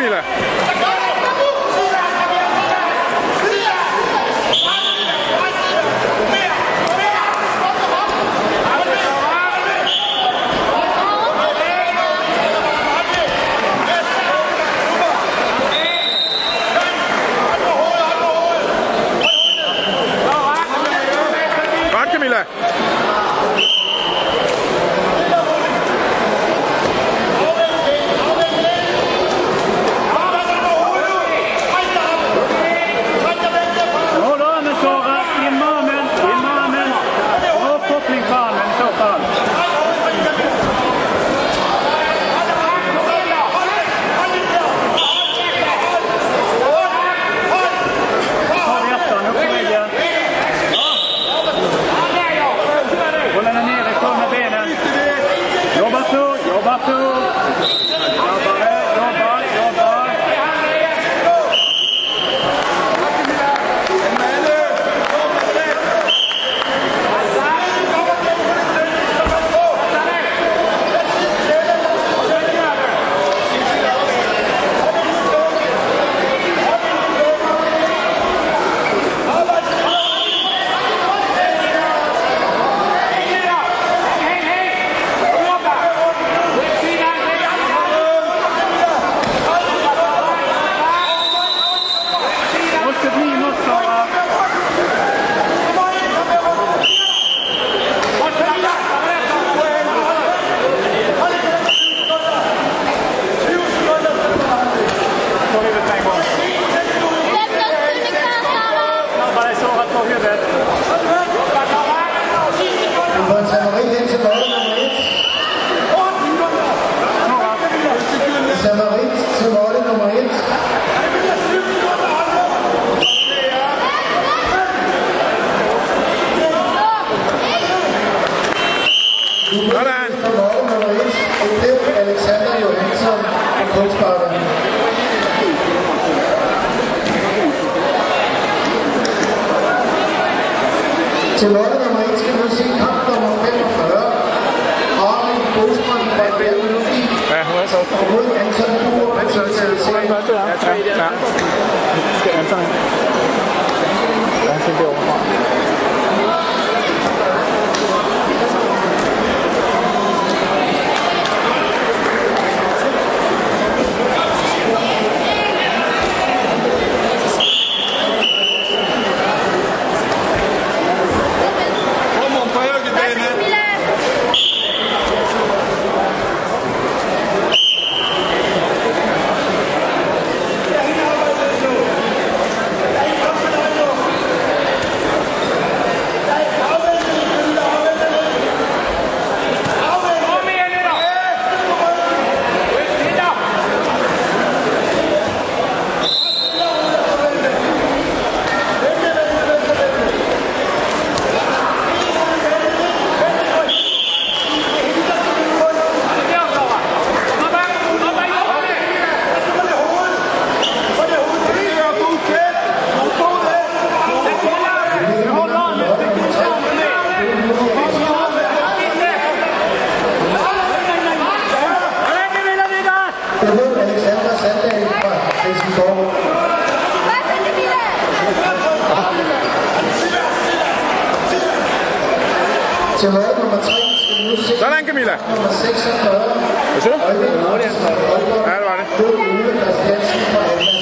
Emile. kunstpakker. Til lotte nummer 1 skal du se kamp nummer 45. Armin Bostrøm fra Bjergmelodi. Ja, hun er så. Og mod Anton Buer. Anton, hun er ikke noget, det er. Ja, tak. Ja. Anton. Ja, han tænkte over. Til loddet nummer 3 skal nu se Sådan, Camilla. nummer 46. Hvad siger du? Ja, det var det. Mod Ole Christiansen fra Almas.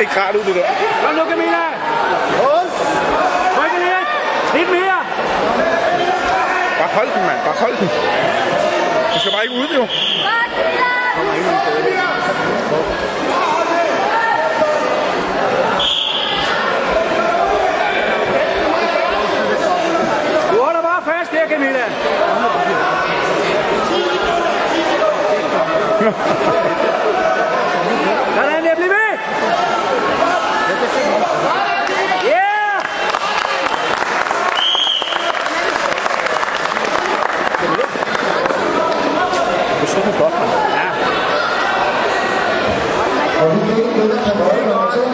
Ikke rart ud, det der. Kom nu, Camilla! Ryk lidt! Lidt mere! Bare hold den, mand. Bare hold den. Du skal bare ikke ud, jo. Du holder bare fast her, Camilla! Sådan der, bliv ved! Yeah! Du står godt, mand. Og vi fik en